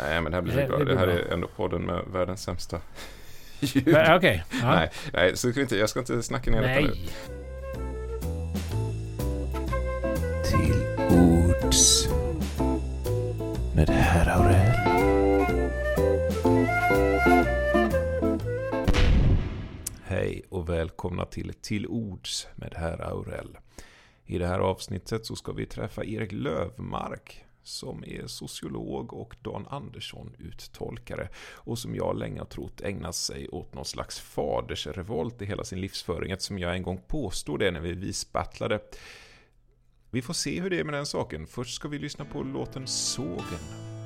Nej, men det här blir Det- bra. det Det, blir här bra. är ändå podden med världens sämsta ljud. Okej. ja. Nej, nej, så ska vi inte, jag ska inte snacka ner detta nu. Nej. Till ords med herr Aurell. Hej och välkomna till Till Ords med herr Aurell. I det här avsnittet så ska vi träffa Erik Lövmark som är sociolog och Dan Andersson uttolkare och som jag länge har trott ägnar sig åt någon slags fadersrevolt i hela sin livsföring eftersom jag en gång påstod det när vi visbattlade. Vi får se hur det är med den saken. Först ska vi lyssna på låten Sågen.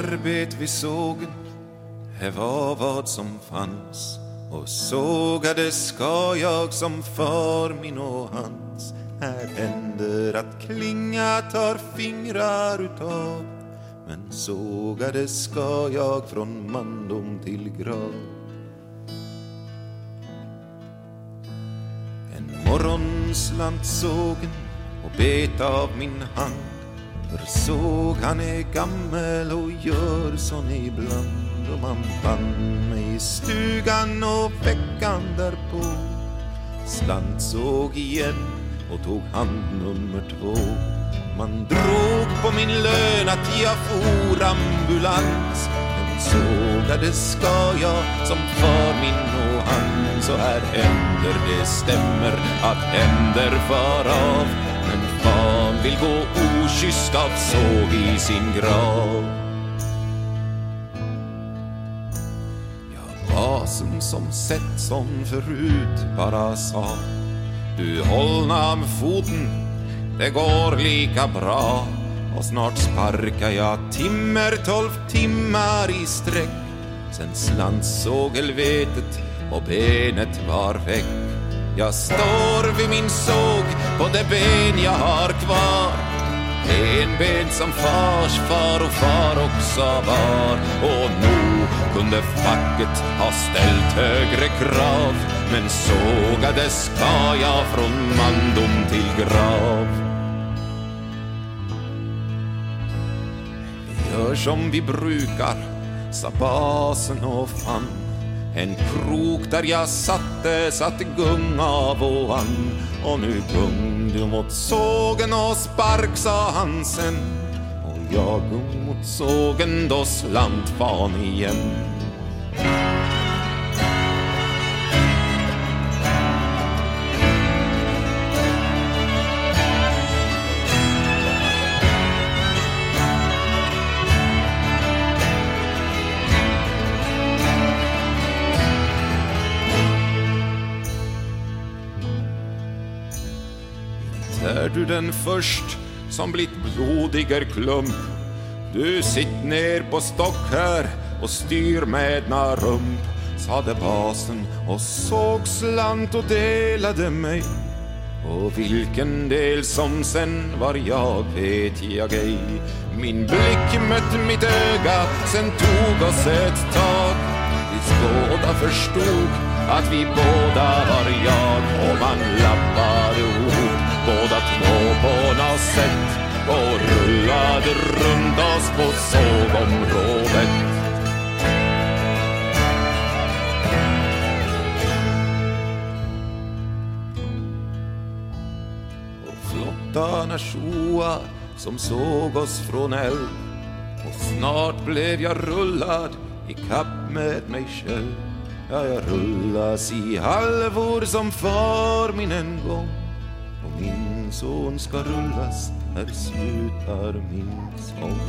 Arbet vi vid sågen, det var vad som fanns och sågade ska jag som far min och hans. Här händer att klinga tar fingrar utav men sågade ska jag från mandom till grav. En morgon slant sågen och bet av min hand för såg han är gammel och gör sån ibland. Och man fann mig i stugan och veckan därpå. Slant såg igen och tog hand nummer två. Man drog på min lön att jag for ambulans. Men sågade ska jag som far min och han så här händer det stämmer att händer far av vill gå okysst av såg i sin grav. Ja, basen som sett som förut bara sa Du hållna med foten, det går lika bra. Och snart sparkar jag timmer tolv timmar i sträck. Sen slant sågelvetet och benet var väck. Jag står vid min såg på det ben jag har kvar. En ben som fars far och far också var. Och nog kunde facket ha ställt högre krav Men sågade ska jag från mandom till grav. Vi gör som vi brukar, sa basen och fann en krok där jag satte satte gung av och an. Och nu gung du mot sågen och spark sa han sen. Och jag gung mot sågen då slant fan igen. Du den först som blivit blodiger klump? Du sitt ner på stock här och styr med na rump sade basen och såg slant och delade mig. Och vilken del som sen var jag vet jag ej. Min blick mötte mitt öga, sen tog oss ett tag. Tills båda förstod att vi båda var jag och man lappade båda två på något sätt och rullade runt oss på sågområdet och flottarna tjoa som såg oss från eld. Och snart blev jag rullad i kapp med mig själv. Ja, jag rullas i halvor som far min en gång min son ska rullas här slutar min sång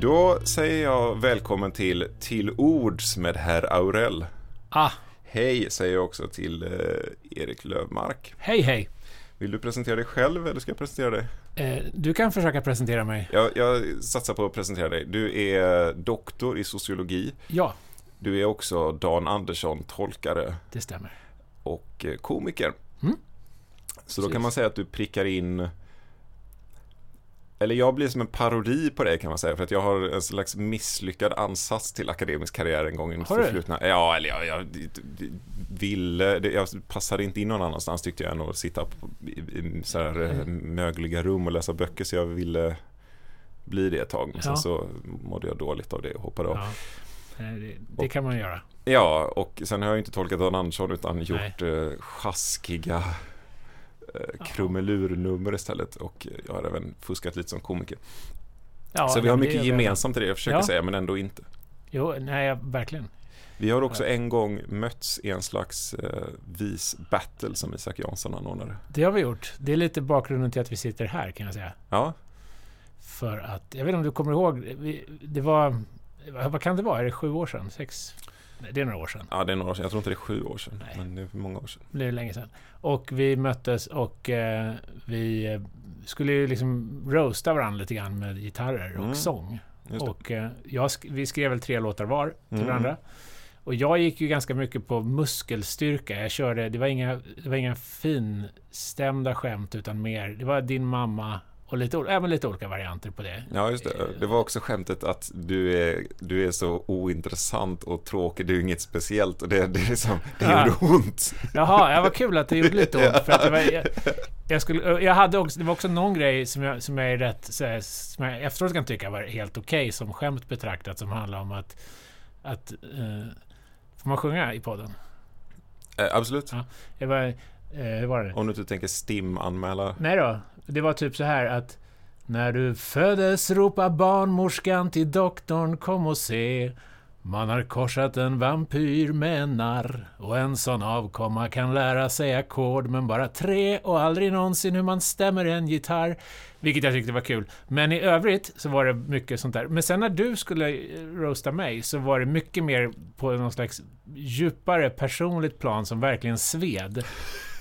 Då säger jag välkommen till Till Ords med herr Aurell. Ah, Hej säger jag också till eh, Erik Lövmark. hej hej. Vill du presentera dig själv eller ska jag presentera dig? Eh, du kan försöka presentera mig. Jag, jag satsar på att presentera dig. Du är doktor i sociologi. Ja, Du är också Dan Andersson, tolkare det stämmer. Och eh, komiker. Mm. Så då kan Precis. man säga att du prickar in eller jag blir som en parodi på dig kan man säga, för att jag har en slags misslyckad ansats till akademisk karriär en gång i mitt förflutna. Ja, eller jag, jag ville, jag passade inte in någon annanstans tyckte jag än att sitta på, i, så här eh, Mm. mögliga rum och läsa böcker, så jag ville bli det ett tag. Men sen Ja. så mådde jag dåligt av det och hoppade av. Ja. Eh, Det, det kan man göra. Ja, och sen har jag inte tolkat Dan Andersson utan gjort eh, sjaskiga eh, krumelurnummer istället och jag har även fuskat lite som komiker. Ja, så vi har mycket gemensamt i det jag försöker Ja. säga, men ändå inte. Jo, nej, verkligen. Vi har också en gång mötts i en slags eh, vis battle som Isak Jansson anordnade. Det har vi gjort. Det är lite bakgrunden till att vi sitter här, kan jag säga. Ja, För att, jag vet inte om du kommer ihåg, vi, det var, vad kan det vara? Är det sju år sedan? Sex? Nej, det är några år sedan. ja, det är några år sedan. Jag tror inte det är sju år sedan, Nej. men det är många år sedan. Det är länge sedan. Och vi möttes och eh, vi eh, skulle ju liksom roasta varandra lite grann med gitarrer och Mm. sång. Och eh, jag sk- vi skrev väl tre låtar var till Mm. varandra. Och jag gick ju ganska mycket på muskelstyrka. Jag körde, det var inga, det var inga finstämda skämt utan mer, det var din mamma och lite, även lite olika varianter på det. Ja, just det. Det var också skämtet att du är, du är så ointressant och tråkig, du är inget speciellt och det, det, är liksom, det Ja. gjorde ont. Jaha, ja, vad kul att det gjorde lite ont. För att det, var, jag, jag, skulle, jag hade också, det var också någon grej som jag, som jag är rätt, här, som jag efteråt kan tycka var helt okej som skämt betraktat som handlar om att, att eh, får man sjunga i podden? Eh, absolut. Ja. Jag var, eh, hur var det? Om du inte tänker STIM-anmäla. Nej då, det var typ så här att när du föddes ropa barnmorskan till doktorn kom och se man har korsat en vampyr med en narr och en sån avkomma kan lära sig ackord men bara tre och aldrig någonsin hur man stämmer en gitarr. Vilket jag tyckte var kul. Men i övrigt så var det mycket sånt där. Men sen när du skulle eh, roasta mig så var det mycket mer på någon slags djupare personligt plan som verkligen sved.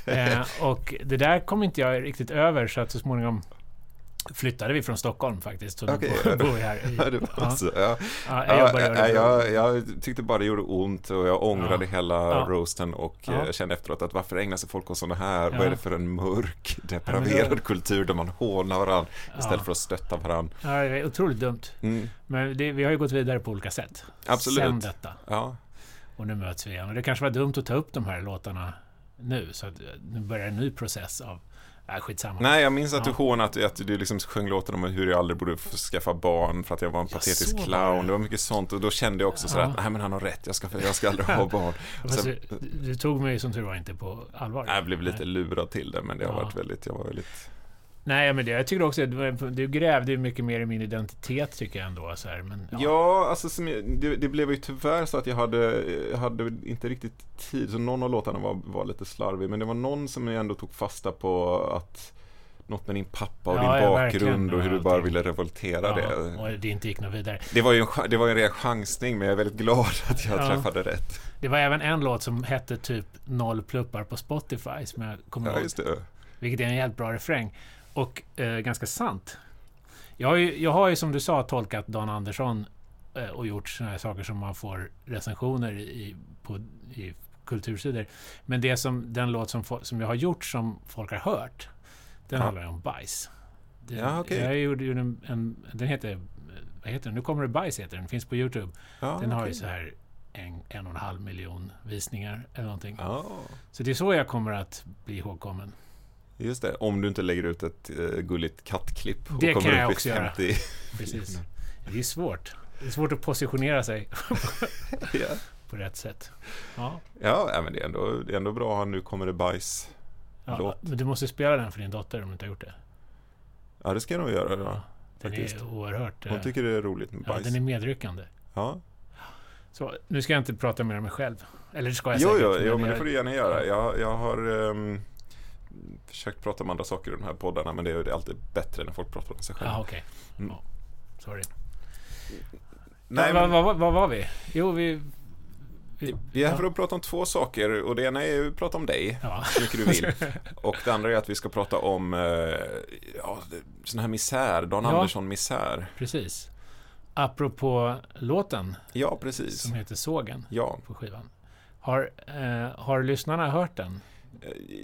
Eh, och det där kom inte jag riktigt över så att så småningom flyttade vi från Stockholm faktiskt. Så nu Okej. bor, bor vi här. I, Ja, det var ja, så, ja. ja, jag Ja, tyckte bara det gjorde ont och jag ångrade Ja. hela Ja. roasten och Ja. eh, kände efteråt att varför ägnar sig folk åt sådana här? Vad är det för en mörk, depraverad då- kultur där man hånar varandra istället för att stötta varandra? Ja, det är otroligt dumt. Mm. Men det, vi har ju gått vidare på olika sätt. Absolut. Sen detta. Ja. Och nu möts vi igen. Och det kanske var dumt att ta upp de här låtarna nu. Så att nu börjar en ny process av... Äh, skitsamma. Nej, jag minns att du Ja. hånade att, du liksom sjöng låten om hur jag aldrig borde skaffa barn för att jag var en Ja, patetisk clown. det. Var mycket sånt och då kände jag också sådär Ja. att nej men han har rätt, jag ska, jag ska aldrig ha barn. Sen, du, du tog mig som tur var inte på allvar. jag blev lite lurad till det men det har Ja. varit väldigt, jag var väldigt Nej, men det, jag tycker också att du, grävde ju mycket mer i min identitet tycker jag ändå. Så här, men, Ja, alltså som jag, det, det blev ju tyvärr så att jag hade, jag hade inte riktigt tid, så någon av låtarna var, var lite slarvig, men det var någon som jag ändå tog fasta på att något med din pappa och Ja, din ja, bakgrund och hur du bara ville revoltera ja, det. och det inte gick något vidare. Det var ju en, det var en ren chansning, men jag är väldigt glad att jag Ja. träffade rätt. Det var även en låt som hette typ Noll pluppar på Spotify som jag kommer Ja, ihåg. Vilket är en jävligt bra refräng. Och eh, ganska sant. Jag har, ju, jag har ju som du sa tolkat Dan Andersson eh, och gjort såna här saker som man får recensioner i, på, i kultursidor. Men det som, den låt som, som jag har gjort som folk har hört, den Ja. handlar om bajs. Den, Ja, okej. Jag gjorde ju en, en, den heter, vad heter den? Nu kommer det bajs heter den, finns på Youtube. Ja, Den har ju så här en, en och en halv miljon visningar eller någonting. Ja, Så det är så jag kommer att bli ihågkommen. Just det. Om du inte lägger ut ett uh, gulligt kattklipp och Det kommer kan jag upp också göra. 50. Precis. Det är svårt. Det är svårt att positionera sig ja. på rätt sätt. Ja, Ja, ja, men det är ändå, det är ändå bra att nu kommer det bajs. ja Låt. men du måste spela den för din dotter om du inte har gjort det. Ja, det ska jag nog göra. Ja. Ja, den faktiskt. är oerhört... Hon eh, tycker det är roligt med ja, bajs. den är medryckande. Ja. Så, nu ska jag inte prata mer om mig själv. Eller det ska jag Jo, säkert. jo, jo, men det får du gärna göra. Jag, jag har ehm, försökt prata om andra saker i de här poddarna, men det är, alltid bättre när folk pratar om sig själva. Ja, okej. Mm. Ja, sorry. Nej, vad, men, vad, vad, vad var vi? Jo, vi... vi vi är här för att prata om två saker och det ena är att prata om dig, Ja. så mycket du vill. Och det andra är att vi ska prata om eh, ja, sån här misär, Dan Ja. Andersson-misär. Precis. Apropå låten Ja, precis. som heter Sågen Ja, på skivan. Har, eh, har lyssnarna hört den?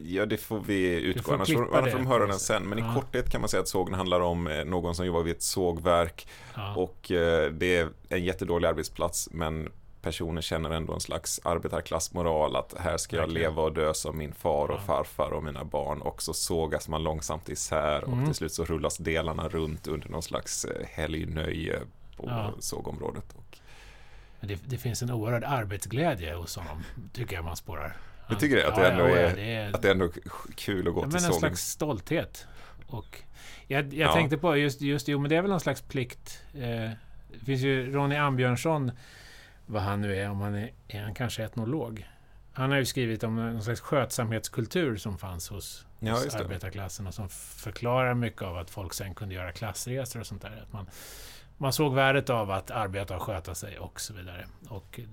Ja, det får vi utgå. Annars får, annars får de höra den sen. Men sätt. i Ja. korthet kan man säga att sågen handlar om eh, någon som jobbar vid ett sågverk. Ja. Och eh, det är en jättedålig arbetsplats. Men personen känner ändå en slags arbetarklassmoral. Att här ska jag leva och dö som min far och Ja. farfar och mina barn. Och så sågas man långsamt isär. Mm. Och till slut så rullas delarna runt under någon slags eh, helgnöje på Ja. sågområdet. Det, det finns en oerhörd arbetsglädje hos honom, tycker jag man spårar. Du tycker det? Att det ändå ja, är- det är att det är ändå kul att gå Ja, till men en slags stolthet. Och jag jag Ja. tänkte på just, just, jo men det är väl någon slags plikt. Eh, det finns ju Ronny Ambjörnsson, vad han nu är, om han är, är han kanske etnolog? Han har ju skrivit om någon slags skötsamhetskultur som fanns hos, Ja, hos arbetarklassen och som förklarar mycket av att folk sen kunde göra klassresor och sånt där. Att man, man såg värdet av att arbeta och sköta sig och så vidare. Och eh,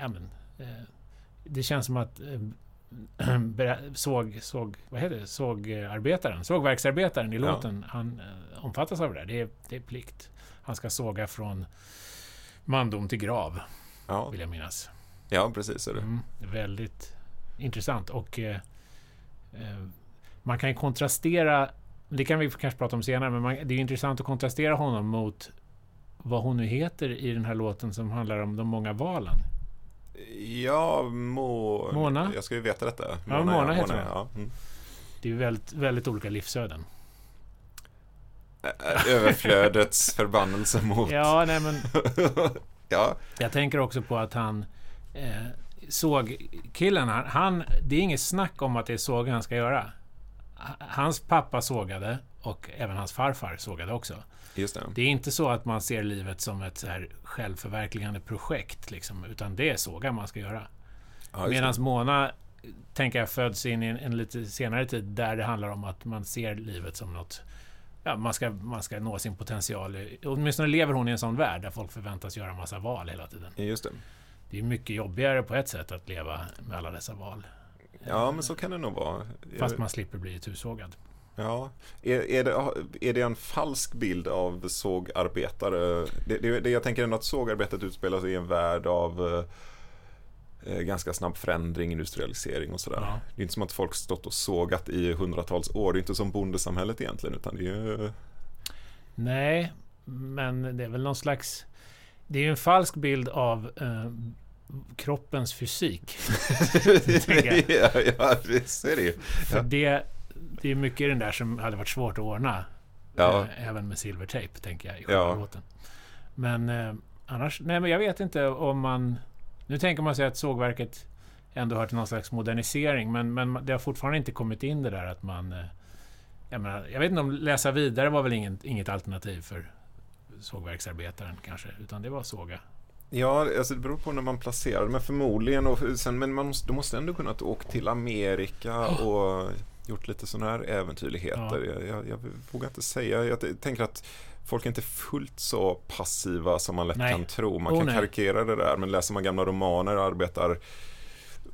ja, men, eh, det känns som att eh, såg, såg, vad heter det? sågarbetaren, sågverksarbetaren i Ja. låten, han eh, omfattas av det där. Det är, det är plikt. Han ska såga från mandom till grav, Ja, vill jag minnas. ja precis är det. Mm, väldigt intressant. Och eh, eh, man kan kontrastera, det kan vi kanske prata om senare, men man, det är intressant att kontrastera honom mot vad hon nu heter i den här låten som handlar om de många valen. Ja, Mo... Mona? Jag ska ju veta detta. Ja, Mona heter det. ja. Mm. Det är ju väldigt, väldigt olika livsöden. Överflödets förbannelse mot... Ja, nej men ja, jag tänker också på att han eh, såg killen, han, han, det är inget snack om att det är såg han ska göra. Hans pappa sågade och även hans farfar sågade också. Just det. Det är inte så att man ser livet som ett så här självförverkligande projekt, liksom, utan det är sågar man ska göra. Ja, Medan. Mona, tänker jag, föds in i en, en lite senare tid där det handlar om att man ser livet som något Ja, man ska, man ska nå sin potential. Åtminstone lever hon i en sån värld där folk förväntas göra massa val hela tiden. Just det. Det är mycket jobbigare på ett sätt att leva med alla dessa val. Ja, men så kan det nog vara. Fast man slipper bli itusågad. Ja. Är, är, det, är det en falsk bild av sågarbetare? Det, det, det, jag tänker ändå att sågarbetet utspelar sig i en värld av eh, ganska snabb förändring, industrialisering och sådär. Ja. Det är inte som att folk stått och sågat i hundratals år. Det är inte som bondesamhället egentligen, utan det är ju... Nej, men det är väl någon slags... Det är ju en falsk bild av eh, kroppens fysik. ja, ja, visst är det. För det, det är mycket i den där som hade varit svårt att ordna. Ja. Eh, även med silvertejp, tänker jag, i Ja. låten. Men eh, annars, nej men jag vet inte om man... Nu tänker man sig att sågverket ändå hör till någon slags modernisering, men, men det har fortfarande inte kommit in det där att man... eh, Jag, menar, jag vet inte om läsa vidare var väl ingen, inget alternativ för sågverksarbetaren kanske, utan det var såga. Ja, alltså det beror på när man placerar det, men förmodligen. Och sen, men man måste, du måste ändå kunna åka till Amerika och gjort lite sådana här äventyrligheter. Jag, jag, jag vågar inte säga. Jag tänker att folk är inte fullt så passiva som man lätt Nej. kan tro. Man Oh, kan nej. karikera det där, men läser man gamla romaner och arbetar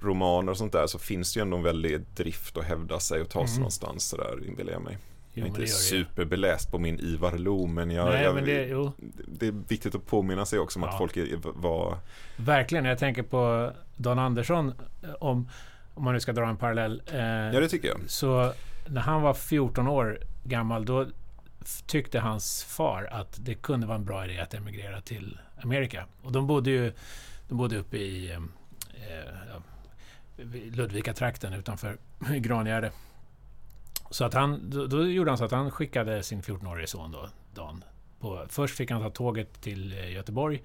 romaner och sånt där så finns det ju ändå en väldig drift att hävda sig och ta sig Mm. någonstans sådär, inbillar jag mig. Jo, jag är inte superbeläst på min Ivar Lo, men jag, Nej, jag, men det, det är viktigt att påminna sig också om att Ja. folk är, var verkligen. Jag tänker på Dan Andersson, eh, om, om man nu ska dra en parallell. Eh, Ja, det tycker jag. Så när han var 14 år gammal, då tyckte hans far att det kunde vara en bra idé att emigrera till Amerika. Och de bodde ju de bodde uppe i eh, vid Ludvika-trakten utanför Grangärde. Så att han, då, då gjorde han så att han skickade sin 14-årige son då, Dan. På, först fick han ta tåget till eh, Göteborg,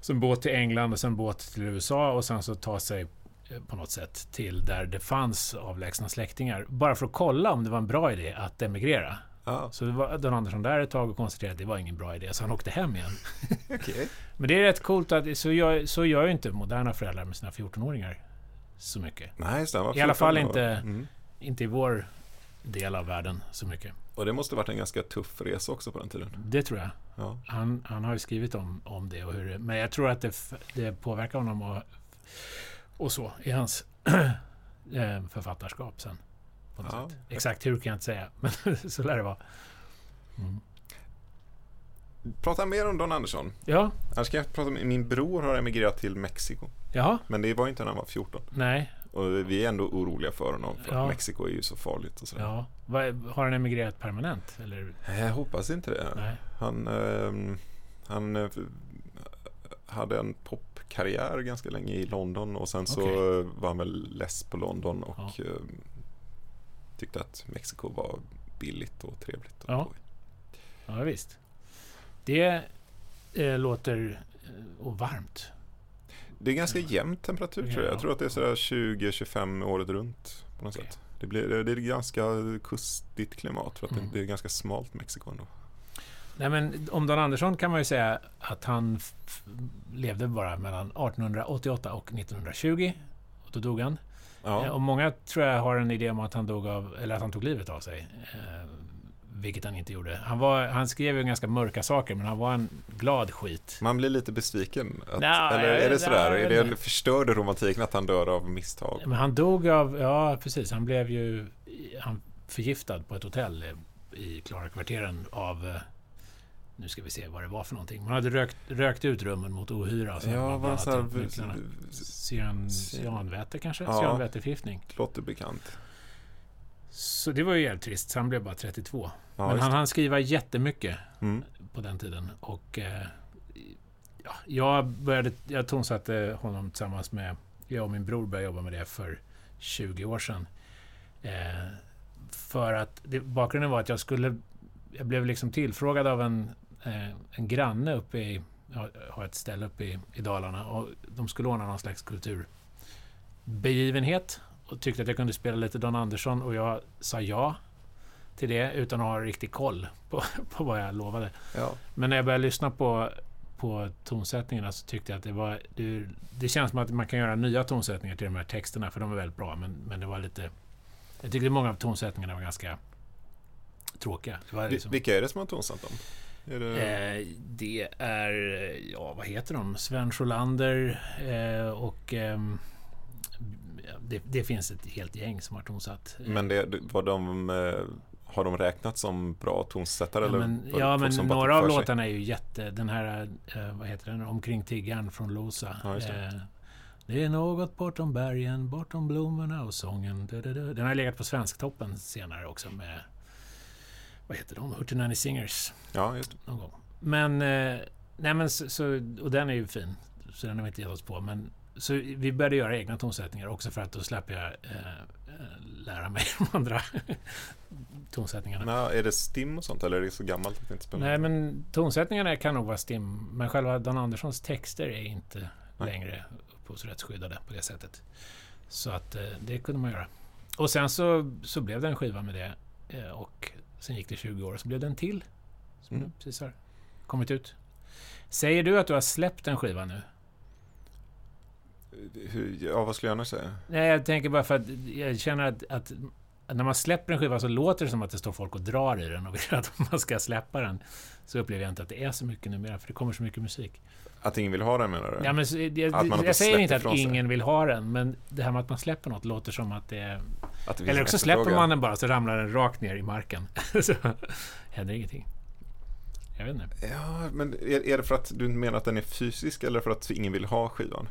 sen båt till England och sen båt till USA och sen så ta sig eh, på något sätt till där det fanns avlägsna släktingar. Bara för att kolla om det var en bra idé att emigrera. Ja, Så var Dan Andersson där ett tag och konstaterade att det var ingen bra idé, så han åkte hem igen. okej. Men det är rätt coolt att så gör, så gör ju inte moderna föräldrar med sina 14-åringar så mycket. Nej, var I alla 14 fall inte- Mm. Inte i vår del av världen så mycket. Och det måste varit en ganska tuff resa också på den tiden. Det tror jag. Ja, Han, han har ju skrivit om, om det och hur det, Men jag tror att det, det påverkar honom och, och så i hans eh, författarskap sen. Ja. Exakt hur kan jag inte säga, men så lär det vara. Mm. Prata mer om Don Andersson. Ja, Annars kan jag prata om, min bror har emigrerat till Mexiko. jaha, Men det var inte när han var 14. nej. Och vi är ändå oroliga för honom för Ja. Mexiko är ju så farligt och sådär. Ja. Har han emigrerat permanent? Eller? Jag hoppas inte det. Nej. Han, ehm, han eh, hade en popkarriär ganska länge i London och sen så eh, var han väl less på London och Ja. ehm, tyckte att Mexiko var billigt och trevligt. att Ja. Ja, visst. Det eh, låter... eh, Och varmt. Det är ganska jämn temperatur tror jag. Ja. Jag tror att det är sådär 20-25 året runt på något Okej. sätt. Det, blir, det är ganska kustigt klimat för att Mm. det, det är ganska smalt Mexiko ändå. Nej, men om Dan Andersson kan man ju säga att han levde bara mellan 1888 och 1920. Och då dog han. Ja. Eh, Och många tror jag har en idé om att han dog av, eller att han tog livet av sig. Eh, vilket han inte gjorde. Han, var, han skrev ju ganska mörka saker, men han var en glad skit. Man blir lite besviken. Att, Nja, eller är det sådär? jag Är det inte. en förstörd romantiken att han dör av misstag? Men han dog av, ja precis, han blev ju han förgiftad på ett hotell i Klarakvarteren av, eh, nu ska vi se vad det var för någonting. Man hade rökt, rökt ut rummen mot ohyra. Så Ja, blandat så här. Cyan, cyanväte kanske? Ja. Cyanväteförgiftning. låter bekant. Så det var ju jävligt trist, så han blev bara 32. Ja, Men han hann skriva jättemycket mm. på den tiden. Och eh, ja, jag började, jag tonsatte honom tillsammans med, jag och min bror började jobba med det för 20 år sedan. Eh, för att det, bakgrunden var att jag skulle, jag blev liksom tillfrågad av en, en granne uppe i, har ett ställe uppe i, i Dalarna och de skulle ordna någon slags kulturbegivenhet och tyckte att jag kunde spela lite Don Andersson och jag sa ja till det utan att ha riktig koll på, på vad jag lovade. ja. Men när jag började lyssna på, på tonsättningarna så tyckte jag att det var... Det, det känns som att man kan göra nya tonsättningar till de här texterna, för de är väldigt bra. Men, men det var lite... Jag tyckte många av tonsättningarna var ganska tråkiga. Var liksom, Vilka är det som har tonsatt dem? Är det... eh, det är... Ja, vad heter de? Sven Scholander eh, och... ehm, det, det finns ett helt gäng som har tonsatt. Men det, var de, eh, har de räknat som bra tonsättare? Ja, eller men, ja, men några av låtarna är ju jätte... Den här, eh, vad heter den? Omkring tiggaren från Losa. Ja, just det. Eh, det är något bortom bergen, bortom blommorna och sången. Den har legat på Svensktoppen senare också med... Vad heter de? Hurtinani Singers Ja, just det. någon gång. Men... Eh, nej men så, så... Och den är ju fin. Så den har vi inte gett oss på. Men så vi började göra egna tonsättningar också för att då släpper jag eh, eh, lära mig de andra tonsättningarna. Nej, är det stim och sånt eller är det så gammalt att det inte spelar Nej, men tonsättningarna kan nog vara stim. Men själva Dan Anderssons texter är inte Nej. längre upphovsrättsskyddade på det sättet. Så att eh, det kunde man göra. Och sen så, så blev det en skiva med det. Eh, och sen gick det 20 år och så blev det en till. Som Mm. precis har kommit ut. Säger du att du har släppt en skiva nu? Hur, ja, vad skulle jag annars säga? Nej, jag tänker bara för att jag känner att, att när man släpper en skiva så låter det som att det står folk och drar i den och vill att man ska släppa den. Så upplever jag inte att det är så mycket numera, för det kommer så mycket musik. Att ingen vill ha den menar du? Ja, men, jag, Att man inte jag säger inte att ingen vill ha den, men det här med att man släpper något låter som att det är... att det Eller också släpper man den bara så ramlar den rakt ner i marken. så händer ingenting. Jag vet inte. Ja, men är, är det för att du menar att den är fysisk eller för att ingen vill ha skivan?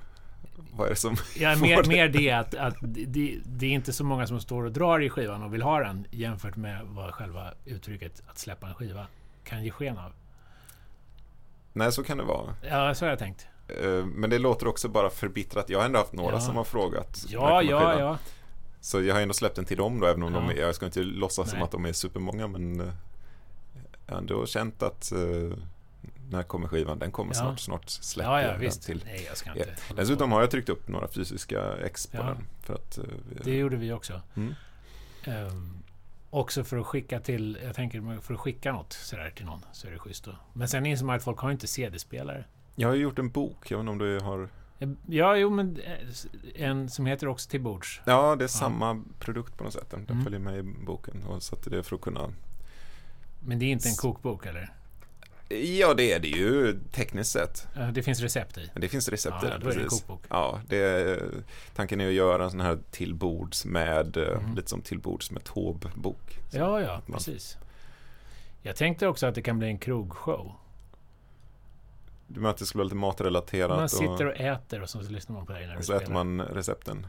Vad är det som Ja, mer, det? mer det att, att det, det är inte så många som står och drar i skivan och vill ha den jämfört med vad själva uttrycket att släppa en skiva kan ge sken av. Nej, så kan det vara. Ja, så har jag tänkt. Eh, Men det låter också bara förbittrat. Jag har ändå haft några Ja. som har frågat. Ja, ja, skivan? ja. Så jag har ändå släppt den till dem då, även om Ja. de är, jag ska inte låtsas som Nej. att de är supermånga, men eh, jag har ändå känt att eh, när kommer skivan? Den kommer Ja. snart, snart släpper Ja, jag ja, den visst. till. Nej, jag ska inte hålla Dessutom har jag tryckt upp några fysiska ex på den. För att, eh, Det gjorde vi också. Mm. Ehm, också för att skicka till, jag tänker för att skicka något sådär till någon så är det schysst då. Men sen inser man att folk har inte CD-spelare. Jag har ju gjort en bok, jag vet inte om du har... Ja, jo men eh, en som heter också Till bords. Ja, det är samma produkt på något sätt. Den den Mm. följer med i boken. Och så att det är för att kunna... Men det är inte en kokbok eller? Ja, det är det ju tekniskt sett. Det finns recept i. Det finns recept Ja, i den, är det precis. kokbok. Ja, det är, tanken är att göra en sån här tillbords med, eh, Mhm. lite som tillbords med Taube-bok. Ja, ja, man- precis. Jag tänkte också att det kan bli en krogshow. Du menar att det skulle vara lite matrelaterat Man sitter och, och äter och så lyssnar man på det när du och så äter spelar. man recepten.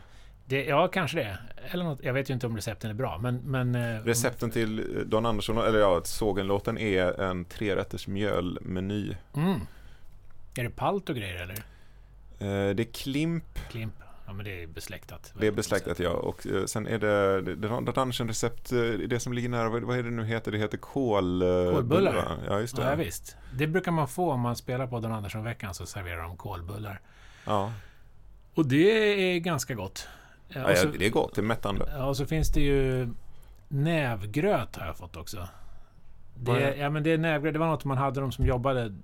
Det, ja, kanske det. Eller något, jag vet ju inte om recepten är bra, men... men eh, Recepten till Don Andersson, eller ja, sågen-låten är en trerätters mjölmeny. Mm. Är det palt och grejer eller? Eh, det är klimp, Klimp? Ja, men det är besläktat. det är besläktat ja. Och eh, sen är det, det, det Don Andersson-recept, det som ligger nära, vad, vad är det nu heter? Det heter kål... Kålbullar. va? Ja, just det. Ja, visst. Det brukar man få om man spelar på Don Andersson-veckan, så serverar de kålbullar. Ja. Och det är ganska gott. Ja, så, det är gott, det är mättande. ja, och så finns det ju nävgröt har jag fått också. Det, ja, men det, är nävgröt, det var något man hade de som jobbade.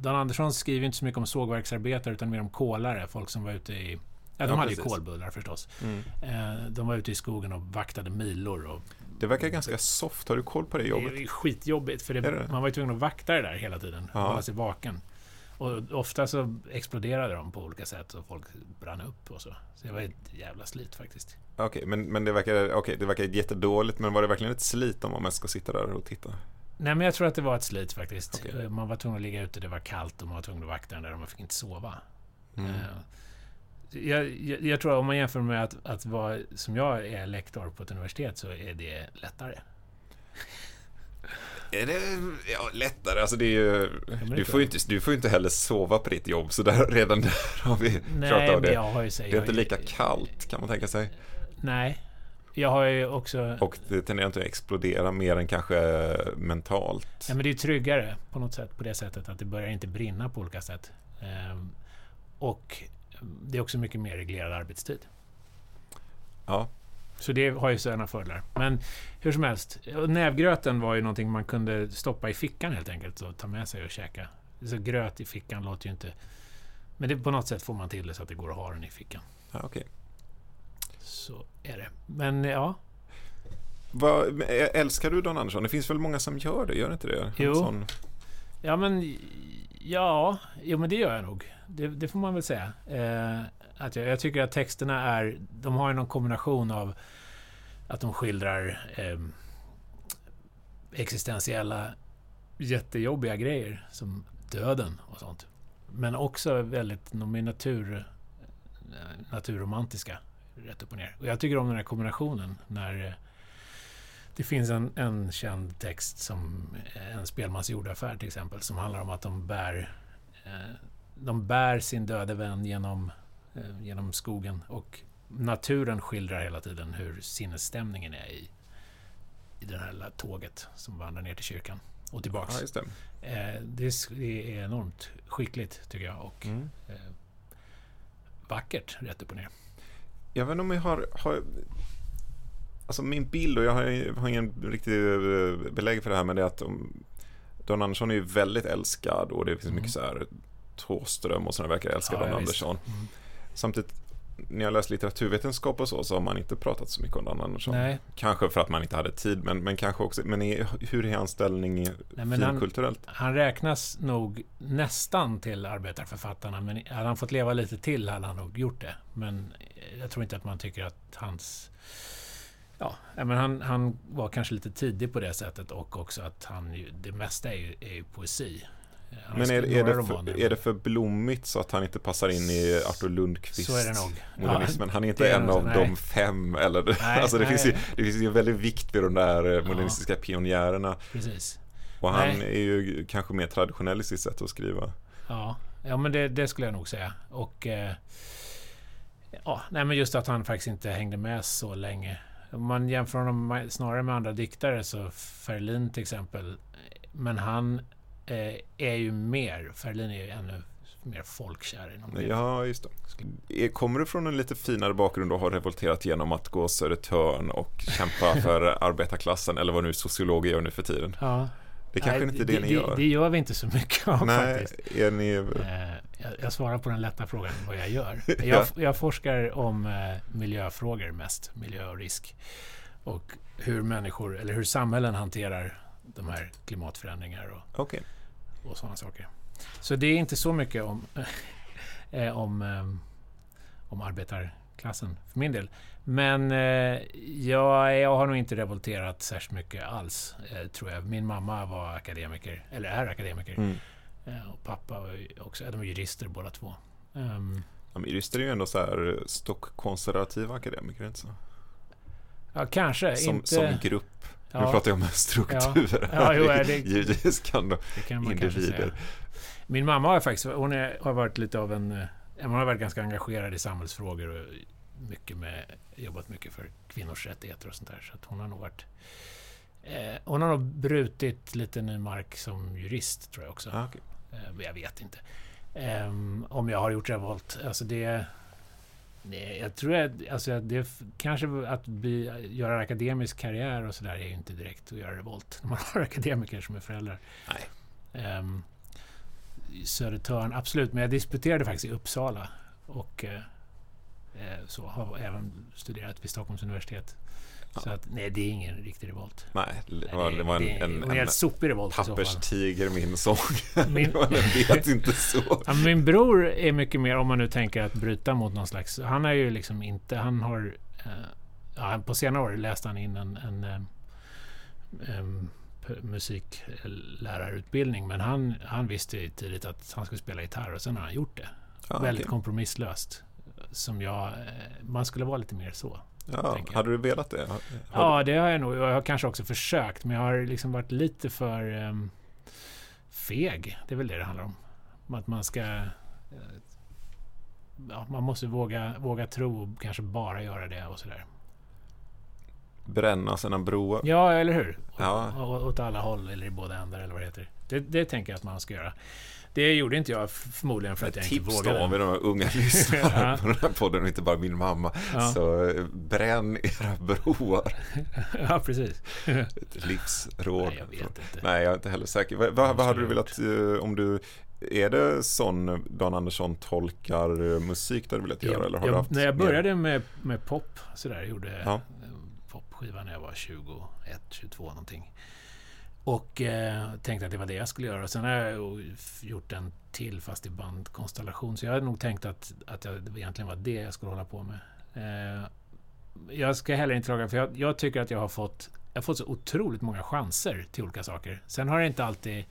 Don Andersson skriver inte så mycket om sågverksarbetare utan mer om kolare. Folk som var ute i... Ja, de Ja, hade ju precis. kolbullar förstås. Mm. Eh, de var ute i skogen och vaktade milor. Och Det verkar ganska soft, har du koll på det jobbet? Det är skitjobbigt för det, det? man var ju tvungen att vakta det där hela tiden. Ja. Hålla sig vaken. Och ofta så exploderade de på olika sätt och folk brann upp och så. Så det var ett jävla slit faktiskt. Okej, men, men det, verkar, okej, det verkar jättedåligt, men var det verkligen ett slit om man mest ska sitta där och titta? Nej men jag tror att det var ett slit faktiskt. Okej. Eh, Man var tvungen att ligga ute, det var kallt och man var tvungen att vakta den där och man fick inte sova. Mm. Eh, Jag, jag, jag tror att om man jämför med att, att vara, som jag är lektor på ett universitet så är det lättare. Är det ja, lättare? Alltså det är ju, det du, får ju inte, du får inte heller sova på ditt jobb, så där, redan där har vi Nej, av men det. jag har ju... Det jag är inte lika kallt, kan man tänka sig. Nej. Jag har ju också... Och det tenderar inte att explodera mer än kanske mentalt. Ja, men det är tryggare på något sätt, på det sättet att det börjar inte brinna på olika sätt. Ehm, och det är också mycket mer reglerad arbetstid. Ja, Så det har ju sådana fördelar. Men hur som helst, nävgröten var ju någonting man kunde stoppa i fickan helt enkelt och ta med sig och käka. Så gröt i fickan låter ju inte... Men det, på något sätt får man till det så att det går att ha den i fickan. ja okej. Så är det. Men ja, ä- älskar du Don Andersson? Det finns väl många som gör det, gör det inte det? Jo. Sån, Ja, men... Ja, jo, men det gör jag nog. Det, det får man väl säga. Eh, att jag, jag tycker att texterna är... De har ju någon kombination av att de skildrar eh, existentiella jättejobbiga grejer som döden och sånt. Men också väldigt de är natur, eh, naturromantiska, rätt upp och ner. Och jag tycker om den här kombinationen när eh, det finns en, en känd text som eh, en spelmans jordaffär till exempel som handlar om att de bär de bär sin döde vän genom, genom skogen och naturen skildrar hela tiden hur sinnesstämningen är i, i det här tåget som vandrar ner till kyrkan och tillbaks. ja, det. Eh, det, är enormt skickligt tycker jag och Mm. eh, vackert rätt upp och ner. Jag vet inte om jag har, har Alltså min bild, och jag har, har ingen riktig eh, belägg för det här, men det är att de, Don Andersson är ju väldigt älskad och det finns Mm. mycket så här Thåström och sådana verkar älska Ja, Don. Andersson. Mm. Samtidigt, när jag läst litteraturvetenskap och så, så har man inte pratat så mycket om Andersson. Nej, Kanske för att man inte hade tid, men, men kanske också, men är, hur är hans ställning men han- finkulturellt? Han räknas nog nästan till arbetarförfattarna, men hade han fått leva lite till hade han nog gjort det. Men jag tror inte att man tycker att hans... Ja, men han, han var kanske lite tidig på det sättet och också att han det mesta är ju, är ju poesi. Men är, är, det för, är det för blommigt så att han inte passar in i Arthur Lundqvist? Så är det nog. Modernismen. Han är inte är en av så, de nej. fem. Eller, Nej, alltså det, nej. finns ju, det finns ju en väldigt vikt vid de där eh, modernistiska pionjärerna. Precis. Och han Nej. är ju kanske mer traditionell i sitt sätt att skriva. Ja, ja men det, det skulle jag nog säga. Och... Eh, ja, nej men just att han faktiskt inte hängde med så länge. Om man jämför honom snarare med andra diktare, så Ferlin till exempel. Men han eh, är ju mer, Ferlin är ju ännu mer folkkär inom det. Ja, just det. Är- Kommer du från en lite finare bakgrund och har revolterat genom att gå Södertörn och kämpa för arbetarklassen eller vad nu sociologer gör nu för tiden? Ja. Det är kanske Nej, inte det, ni gör. Det gör vi inte så mycket av Nej, faktiskt. är ni... Eh, jag, jag svarar på den lätta frågan vad jag gör. Ja. Jag, jag forskar om eh, miljöfrågor mest, miljö och risk. Och hur människor, eller hur samhällen hanterar de här klimatförändringar och, Okej. och sådana saker. Så det är inte så mycket om, eh, om, eh, om arbetarklassen för min del. Men eh, jag, jag har nog inte revolterat särskilt mycket alls, tror jag. Min mamma var akademiker, eller är akademiker. Mm. Och pappa var också, de var jurister båda två. Ehm, Ja, men jurister är ju ändå så här stockkonservativa akademiker, inte så? Ja, kanske. Som, inte... som grupp. Nu Ja. pratar jag om strukturer. Ja. Ja, jo, det- Givetvis kan Det kan individer. Min mamma har faktiskt, hon är, har varit lite av en... eh, Hon har varit ganska engagerad i samhällsfrågor och mycket med, jobbat mycket för kvinnors rättigheter och sånt där. Så hon har nog varit... Eh, hon har nog brutit lite ny mark som jurist, tror jag också. Ah, okej. Eh, jag vet inte. Ehm, om jag har gjort revolt. Alltså det... Nej, jag tror att alltså det kanske att bli, göra akademisk karriär och sådär är ju inte direkt att göra revolt. När man har akademiker som är föräldrar. Nej. Um, Södertörn, absolut. Men jag disputerade faktiskt i Uppsala. Och eh, eh, så har även studerat vid Stockholms universitet. Så att, nej, det är ingen riktig revolt. Nej, det Nej, var, det var en, det en, en en sopig revolt papperstiger min sång. Min- vet inte så. Ja, min bror är mycket mer, om man nu tänker att bryta mot någon slags... Han är ju liksom inte... Han har... Eh, ja, på senare år läste han in en, en em, p- musiklärarutbildning. Men han, han visste ju tidigt att han skulle spela gitarr och sen har han gjort det. Ja, Väldigt okej. kompromisslöst. Som jag... Eh, man skulle vara lite mer så. Ja, hade du velat det? Har, Ja, det har jag nog. Jag har kanske också försökt, men jag har liksom varit lite för ehm, feg. Det är väl det det handlar om. Att man ska... eh, ja, man måste våga, våga tro och kanske bara göra det och sådär. Bränna sina broar? Ja, eller hur? Ja. Å- å- Åt alla håll, eller i båda ändar, eller vad det heter. Det, det tänker jag att man ska göra. Det gjorde inte jag förmodligen för att jag inte Tips då vågade. om vi de här unga lyssnarna Ja. på den här podden och inte bara min mamma. Ja. Så eh, bränn era broar. ja, precis. Ett livsråd. Nej, jag vet inte. Nej, jag är inte heller säker. Vad, vad, hade du velat, eh, om du, är det sån Dan Andersson tolkar eh, musik du velat göra? Jag- eller har jag, när jag började med, med pop, sådär, gjorde Ja. popskiva när jag var 21, 22 någonting. Och eh, tänkte att det var det jag skulle göra. Och sen har jag gjort en till, fast i bandkonstellation. Så jag hade nog tänkt att, att jag, det egentligen var det jag skulle hålla på med. Eh, jag ska heller inte klaga, för jag, jag tycker att jag har fått jag har fått så otroligt många chanser till olika saker. Sen har det inte alltid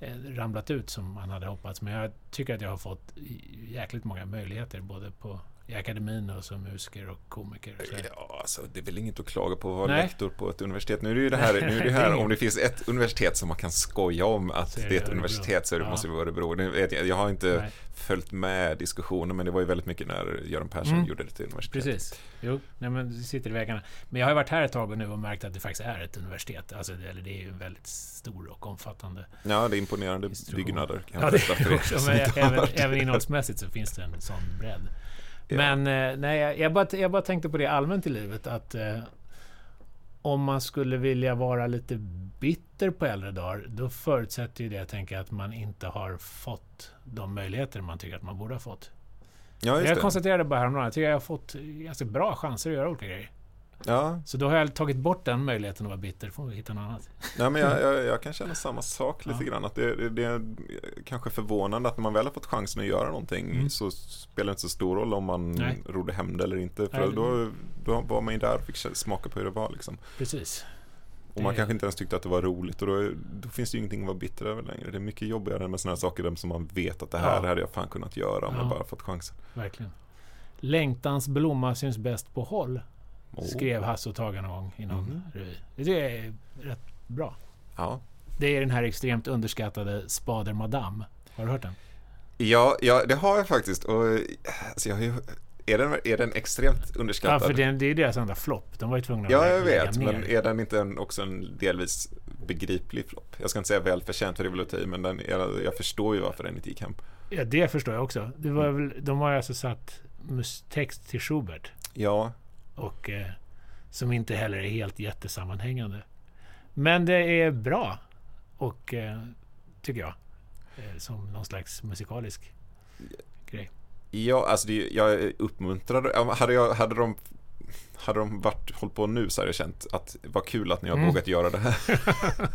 eh, ramlat ut som man hade hoppats. Men jag tycker att jag har fått jäkligt många möjligheter både på, i akademin och som musiker och komiker. Så Ja, alltså, det är väl inget att klaga på att vara Nej. lektor på ett universitet. Nu är det ju det här, nu är det Det är här om det finns ett universitet som man kan skoja om att det det är ett Örebro. universitet så det, Ja. måste det vara Örebro. Jag, jag har inte Nej. följt med diskussionen men det var ju väldigt mycket när Göran Persson Mm. gjorde det till universitet. Precis. Jo, nej, men det sitter i väggarna. Men jag har varit här ett tag och nu och märkt att det faktiskt är ett universitet. Alltså, det, eller det är ju en väldigt stor och omfattande... Ja, det är imponerande byggnader. Kan Ja, det är också, men även, även innehållsmässigt så finns det en sån bredd. Men eh, nej, jag, bara, jag bara tänkte på det allmänt i livet att eh, om man skulle vilja vara lite bitter på äldre dagar, då förutsätter ju det, jag tänker, att man inte har fått de möjligheter man tycker att man borde ha fått. Ja, jag det. konstaterade bara häromdagen, tycker jag har fått ganska bra chanser att göra olika grejer. Ja, Så då har jag tagit bort den möjligheten att vara bitter, får vi hitta något annat. Nej, men jag, jag, jag kan känna samma sak lite Ja. grann. Att det, det, det är kanske förvånande att när man väl har fått chansen att göra någonting Mm. så spelar det inte så stor roll om man Nej. rodde hem det eller inte. För Nej. då, då var man ju där och fick smaka på hur det var. Liksom. Precis. Och man kanske inte ens tyckte att det var roligt och då, då finns det ju ingenting att vara bitter över längre. Det är mycket jobbigare med sådana här saker som man vet att det här Ja. hade jag fan kunnat göra om Ja. jag bara fått chansen. Verkligen. Längtans blomma syns bäst på håll, Åh. skrev Hasse och Tage någon gång i någon Mhm. revy. Det tycker jag är rätt bra. Ja. Det är den här extremt underskattade Spader Madame. Har du hört den? Ja, ja, det har jag faktiskt. Och, alltså, jag har ju, är, den, är den extremt Ja, underskattad? för den, det är deras enda flopp. De var ju tvungna Ja, att jag lägga vet, ner. men är den inte en, också en delvis begriplig flopp? Jag ska inte säga välförtjänt för det ta i, men den, jag, jag förstår ju varför den inte gick hem. Ja, det förstår jag också. Det var Mm. väl, de har ju alltså satt text till Schubert. Ja, Och eh, som inte heller är helt jättesammanhängande. Men det är bra. Och eh, tycker jag. Eh, som någon slags musikalisk grej. ja alltså det, jag uppmuntrade, ja, hade, jag, hade de hade de varit, hållit på nu så hade jag känt att vad kul att ni har Mm. vågat göra det här.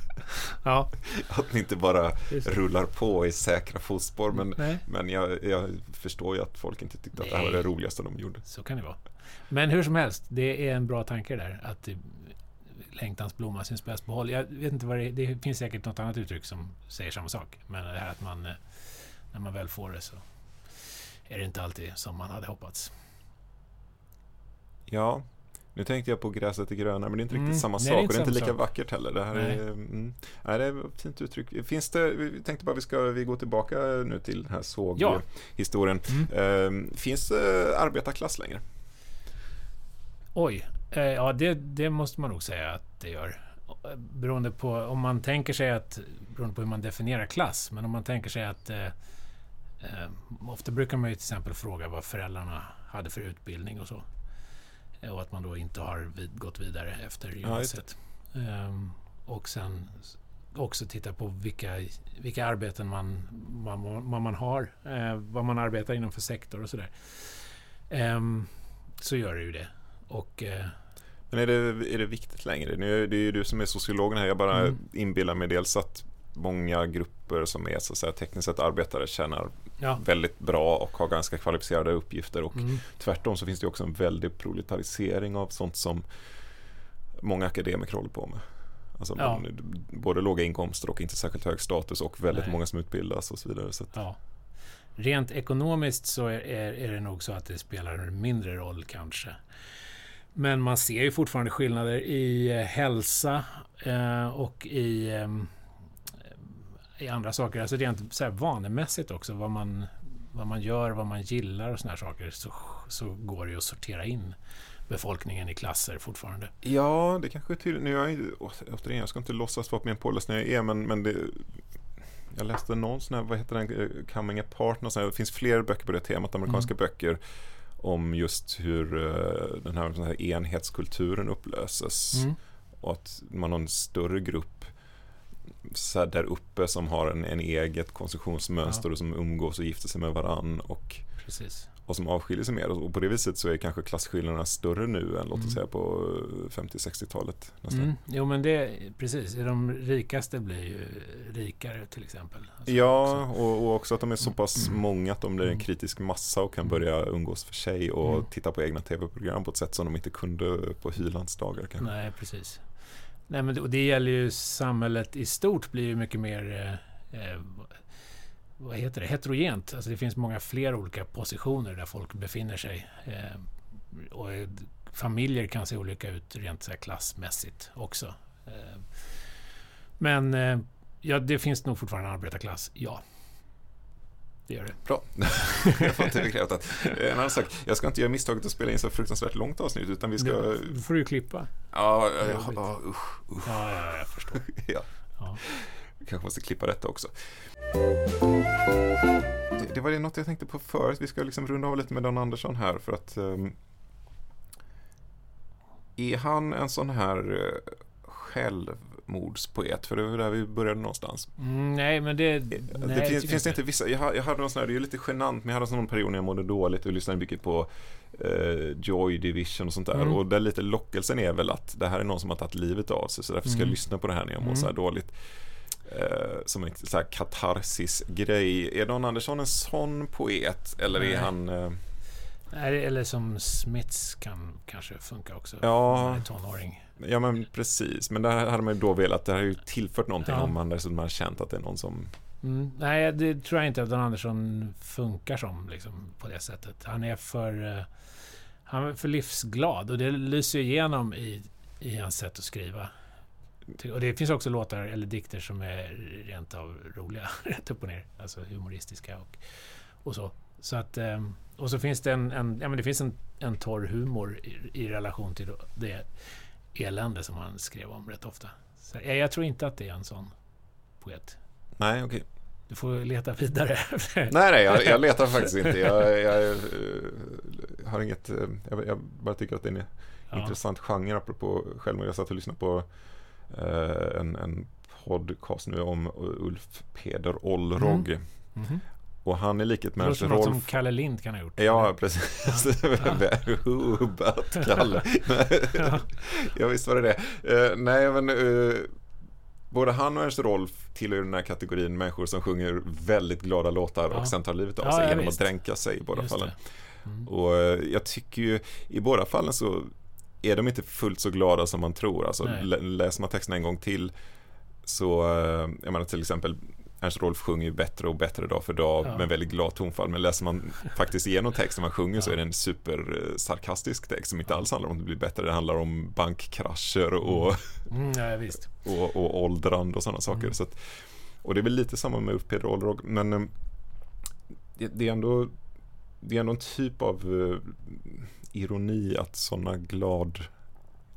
Ja, Att ni inte bara rullar på i säkra fotspår. Men, Nej, men jag, jag förstår ju att folk inte tyckte att det här var det Nej. roligaste de gjorde. så kan det vara. Men hur som helst, det är en bra tanke där. Att längtans blomma syns bäst på håll. Jag vet inte vad det Det finns säkert något annat uttryck som säger samma sak. Men det här att man, eh, när man väl får det så är det inte alltid som man hade hoppats. Ja, nu tänkte jag på gräset är grönare, men det är inte Mm, riktigt samma nej, sak och det är inte lika sak. vackert heller. Det här Nej. är, mm, nej, det är ett fint uttryck. Finns det, vi tänkte bara vi ska vi gå tillbaka nu till den här Ja. såghistorien. Mm. Eh, finns det arbetarklass längre? Oj, eh, ja det, det måste man nog säga att det gör. Beroende på om man tänker sig att, beroende på hur man definierar klass, men om man tänker sig att eh, eh, ofta brukar man ju till exempel fråga vad föräldrarna hade för utbildning och så. Eh, Och att man då inte har vid, gått vidare efter gymnasiet. Ehm, och sen också titta på vilka, vilka arbeten man, man, vad man har, eh, vad man arbetar inom för sektor och sådär. Ehm, så gör det ju det. Och eh, Men är det, är det viktigt längre? Nu, det är ju du som är sociologen här. Jag bara Mm. inbillar mig dels att många grupper som är så att säga, tekniskt sett arbetare tjänar ja, väldigt bra och har ganska kvalificerade uppgifter och mm, tvärtom så finns det också en väldig proletarisering av sånt som många akademiker håller på med. Alltså Ja. man, både låga inkomster och inte särskilt hög status och väldigt Nej. många som utbildas och så vidare. Så ja. Rent ekonomiskt så är, är, är det nog så att det spelar en mindre roll kanske. Men man ser ju fortfarande skillnader i eh, hälsa eh, och i, ehm, i andra saker. Alltså rent så här vanemässigt också. Vad man, vad man gör, vad man gillar och såna här saker. Så, så går det ju att sortera in befolkningen i klasser fortfarande. Ja, det kanske är tydligt. Nu är jag, återigen, jag ska inte låtsas vara mer påläst än jag är, men, men det, jag läste någon sån här, vad heter den, eh, Coming Apart, någon sån här, det finns fler böcker på det temat, amerikanska böcker, om just hur eh, den här, den här enhetskulturen upplöses. Mm. Och att man har en större grupp så där uppe som har en, en eget konsumtionsmönster Ja. och som umgås och gifter sig med varann och, Precis. Och som avskiljer sig mer. Och på det viset så är kanske klasskillnaderna större nu än låt oss Mm. säga på eh, 50-60-talet. nästan. Mm. Jo men det, precis. De rikaste blir ju rikare till exempel. Alltså, Ja, också. och, och också att de är så pass många att de blir en Mm. kritisk massa och kan Mm. börja umgås för sig och Mm. titta på egna tv-program på ett sätt som de inte kunde på Hylands dagar kanske. Nej, precis. Nej, men det, och det gäller ju samhället i stort blir ju mycket mer eh, eh, vad heter det? heterogent. Alltså det finns många fler olika positioner där folk befinner sig. Eh, och eh, familjer kan se olika ut rent så klassmässigt också. Eh, men eh, ja, det finns nog fortfarande en arbetarklass, ja. Det gör det. Bra, jag får inte bekräftat. En annan sak, jag ska inte göra misstaget att spela in så fruktansvärt långt avsnitt utan vi ska... Då får du ju klippa. Ja, Det ja, ja, usch, usch. Ja, ja, jag förstår. Ja. Ja. Kanske måste klippa detta också. Det, det var det något jag tänkte på förut. Vi ska liksom runda av lite med Dan Andersson här för att ehm, är han en sån här uh, självmordspoet? För det var där vi började någonstans. Mm, nej, men det... det nej, jag finns, finns det inte vissa, jag, jag hade någon sån här, det är lite genant, men jag hade sån period när jag mådde dåligt och lyssnade mycket på eh, Joy Division och sånt där. Mm. Och där lite lockelsen är väl att det här är någon som har tagit livet av sig, så därför ska jag Mm. lyssna på det här när jag mår Mm. så här dåligt. Eh, som en så katarsis-grej. Är Dan Andersson en sån poet? Eller är Nej. han... Eh, Nej, eller som Smiths kan kanske funka också. Ja. Är tonåring. ja men precis, men där hade man ju då velat, det har ju tillfört någonting Ja. om man dessutom har känt att det är någon som... Mm, nej, det tror jag inte att Don Andersson funkar som liksom, på det sättet. Han är för, eh, han är för livsglad och det lyser igenom i, i hans sätt att skriva. Och det finns också låtar eller dikter som är rent av roliga, rätt upp och ner. Alltså humoristiska och, och så. så att, eh, och så finns det en, en, ja, men det finns en, en torr humor i, i relation till det elände som han skrev om rätt ofta. Så jag, jag tror inte att det är en sån poet. Nej, okej. Du får leta vidare. Nej, nej, jag, jag letar faktiskt inte. Jag, jag, eh, har inget... eh, Jag, bara tycker att det är en Ja. intressant genre apropå självmord. Jag satt och lyssnade på en, en podcast nu om Ulf Peder Olrog. Mhm. Och han i likhet med som något som Rolf... Kalle Lind kan ha gjort. Ja, precis. Hubbat Kalle. Ja. ja, visst var det det. Eh, nej, men eh, både han och Ernst Rolf tillhör den här kategorin människor som sjunger väldigt glada låtar Ja. och sen tar livet av sig ja, genom visst. att dränka sig i båda Just fallen. Mm. Och eh, jag tycker ju i båda fallen så är de inte fullt så glada som man tror. Alltså Nej. läser man texten en gång till så, eh, jag menar till exempel Ernst Rolf sjunger ju bättre och bättre dag för dag Ja. med väldigt glad tonfall. Men läser man faktiskt igenom texten man sjunger så Ja. är det en supersarkastisk text som inte alls handlar om att bli bättre. Det handlar om bankkrascher och, Mm, ja, visst. och, och åldrande och sådana saker. Mm. Så att, och det är väl lite samma med Upp Peder Ålderog, men eh, det, det är ändå det är ändå en typ av eh, ironi att sådana glad,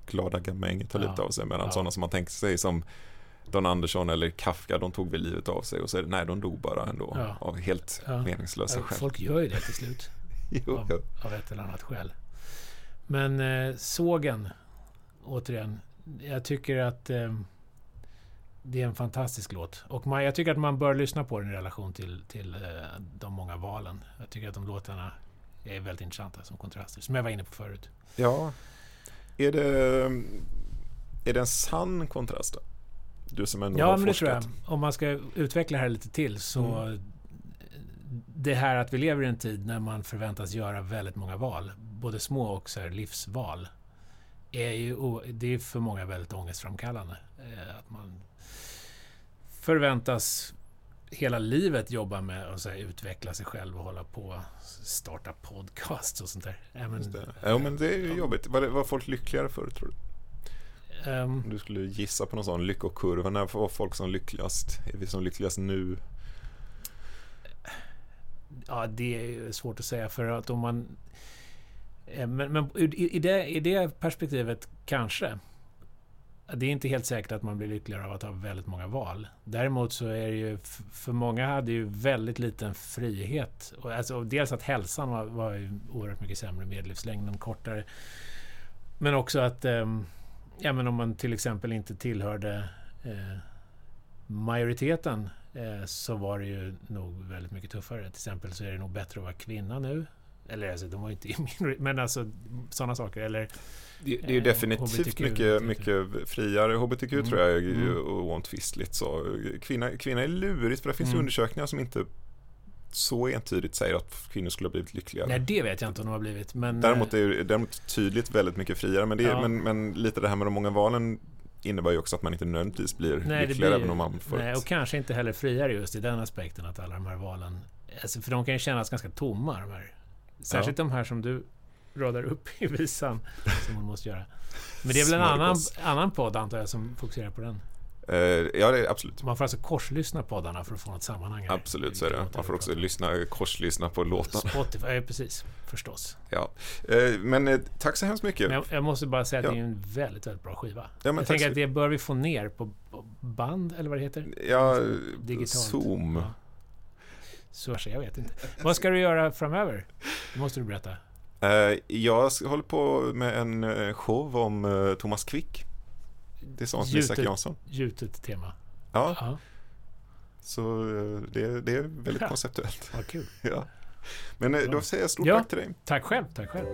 glada gamänger tar Ja. lite av sig medan Ja. sådana som man tänker sig som Don Andersson eller Kafka, de tog väl livet av sig och så är det, nej, de dog bara ändå Ja. av helt Ja. meningslösa Ja, skäl. Folk gör ju det till slut. Jo, av, av ett eller annat skäl. Men eh, sågen, återigen. Jag tycker att eh, det är en fantastisk låt. Och man, jag tycker att man bör lyssna på den i relation till, till eh, de många valen. Jag tycker att de låtarna är väldigt intressanta som kontraster. Som jag var inne på förut. Ja. Är det, är det en sann kontrast då? Du som ändå Ja, har men det tror jag. forskat. Om man ska utveckla det här lite till så... Det här att vi lever i en tid när man förväntas göra väldigt många val, både små och så livsval, är ju det är för många väldigt ångestframkallande. Eh, Att man förväntas hela livet jobba med att så här, utveckla sig själv och hålla på starta podcast och sånt där. Ja, men, Just det. Ja, men det är ju jobbigt. Var, det, var folk lyckligare förr tror du? ehm, Om du skulle gissa på någon sån lyckokurva, när var folk som lyckligast? Är vi som lyckligast nu? Ja, det är svårt att säga för att om man... eh, Men, men i, i, det, i det perspektivet kanske. Det är inte helt säkert att man blir lyckligare av att ha väldigt många val. Däremot så är det ju, för många hade ju väldigt liten frihet. Och alltså, dels att hälsan var, var ju oerhört mycket sämre, medellivslängden kortare. Men också att, eh, ja men om man till exempel inte tillhörde eh, majoriteten eh, så var det ju nog väldigt mycket tuffare. Till exempel så är det nog bättre att vara kvinna nu. Eller alltså, de var ju inte i minoritet, men alltså sådana saker. Eller det, det är ju Eh, definitivt mycket, mycket friare. HBTQ Mm. tror jag är Mm. oomtvistligt. Så kvinna, kvinna är lurigt för det finns Mm. undersökningar som inte så entydigt säger att kvinnor skulle ha blivit lyckligare. nej, det vet jag inte om de har blivit. Men, Däremot eh, är det däremot tydligt väldigt mycket friare. Men, det Ja. men, men lite det här med de många valen innebär ju också att man inte nödvändigtvis blir nej, lyckligare blir, även om man får nej, ett... och kanske inte heller friare just i den aspekten att alla de här valen... Alltså, för de kan ju kännas ganska tomma, de här. Särskilt de här som du radar upp i visan, som man måste göra. Men det är väl en annan, annan podd, antar jag, som fokuserar på den. Eh, ja, det är absolut. Man får alltså korslyssna poddarna för att få något sammanhang. här. Absolut så är det. Man får också lyssna, korslyssna på låtarna. Spotify, ja, precis. Förstås. Ja. Eh, Men eh, tack så hemskt mycket. Men jag, jag måste bara säga att Ja. det är en väldigt, väldigt bra skiva. Ja, men jag tänker så- att det bör vi få ner på på band, eller vad det heter. Ja, Digitalt. Zoom. Ja. Så, jag vet inte. Vad ska du göra framöver? Det måste du berätta. Eh, Jag håller på med en eh, show om eh, Thomas Quick. Tillsammans med Isak Jansson. Gjutet tema. Ja, Ja, så det, det är väldigt Ja. konceptuellt. vad kul. Ja. Men då säger jag stort Ja. tack till dig. Tack själv, tack själv.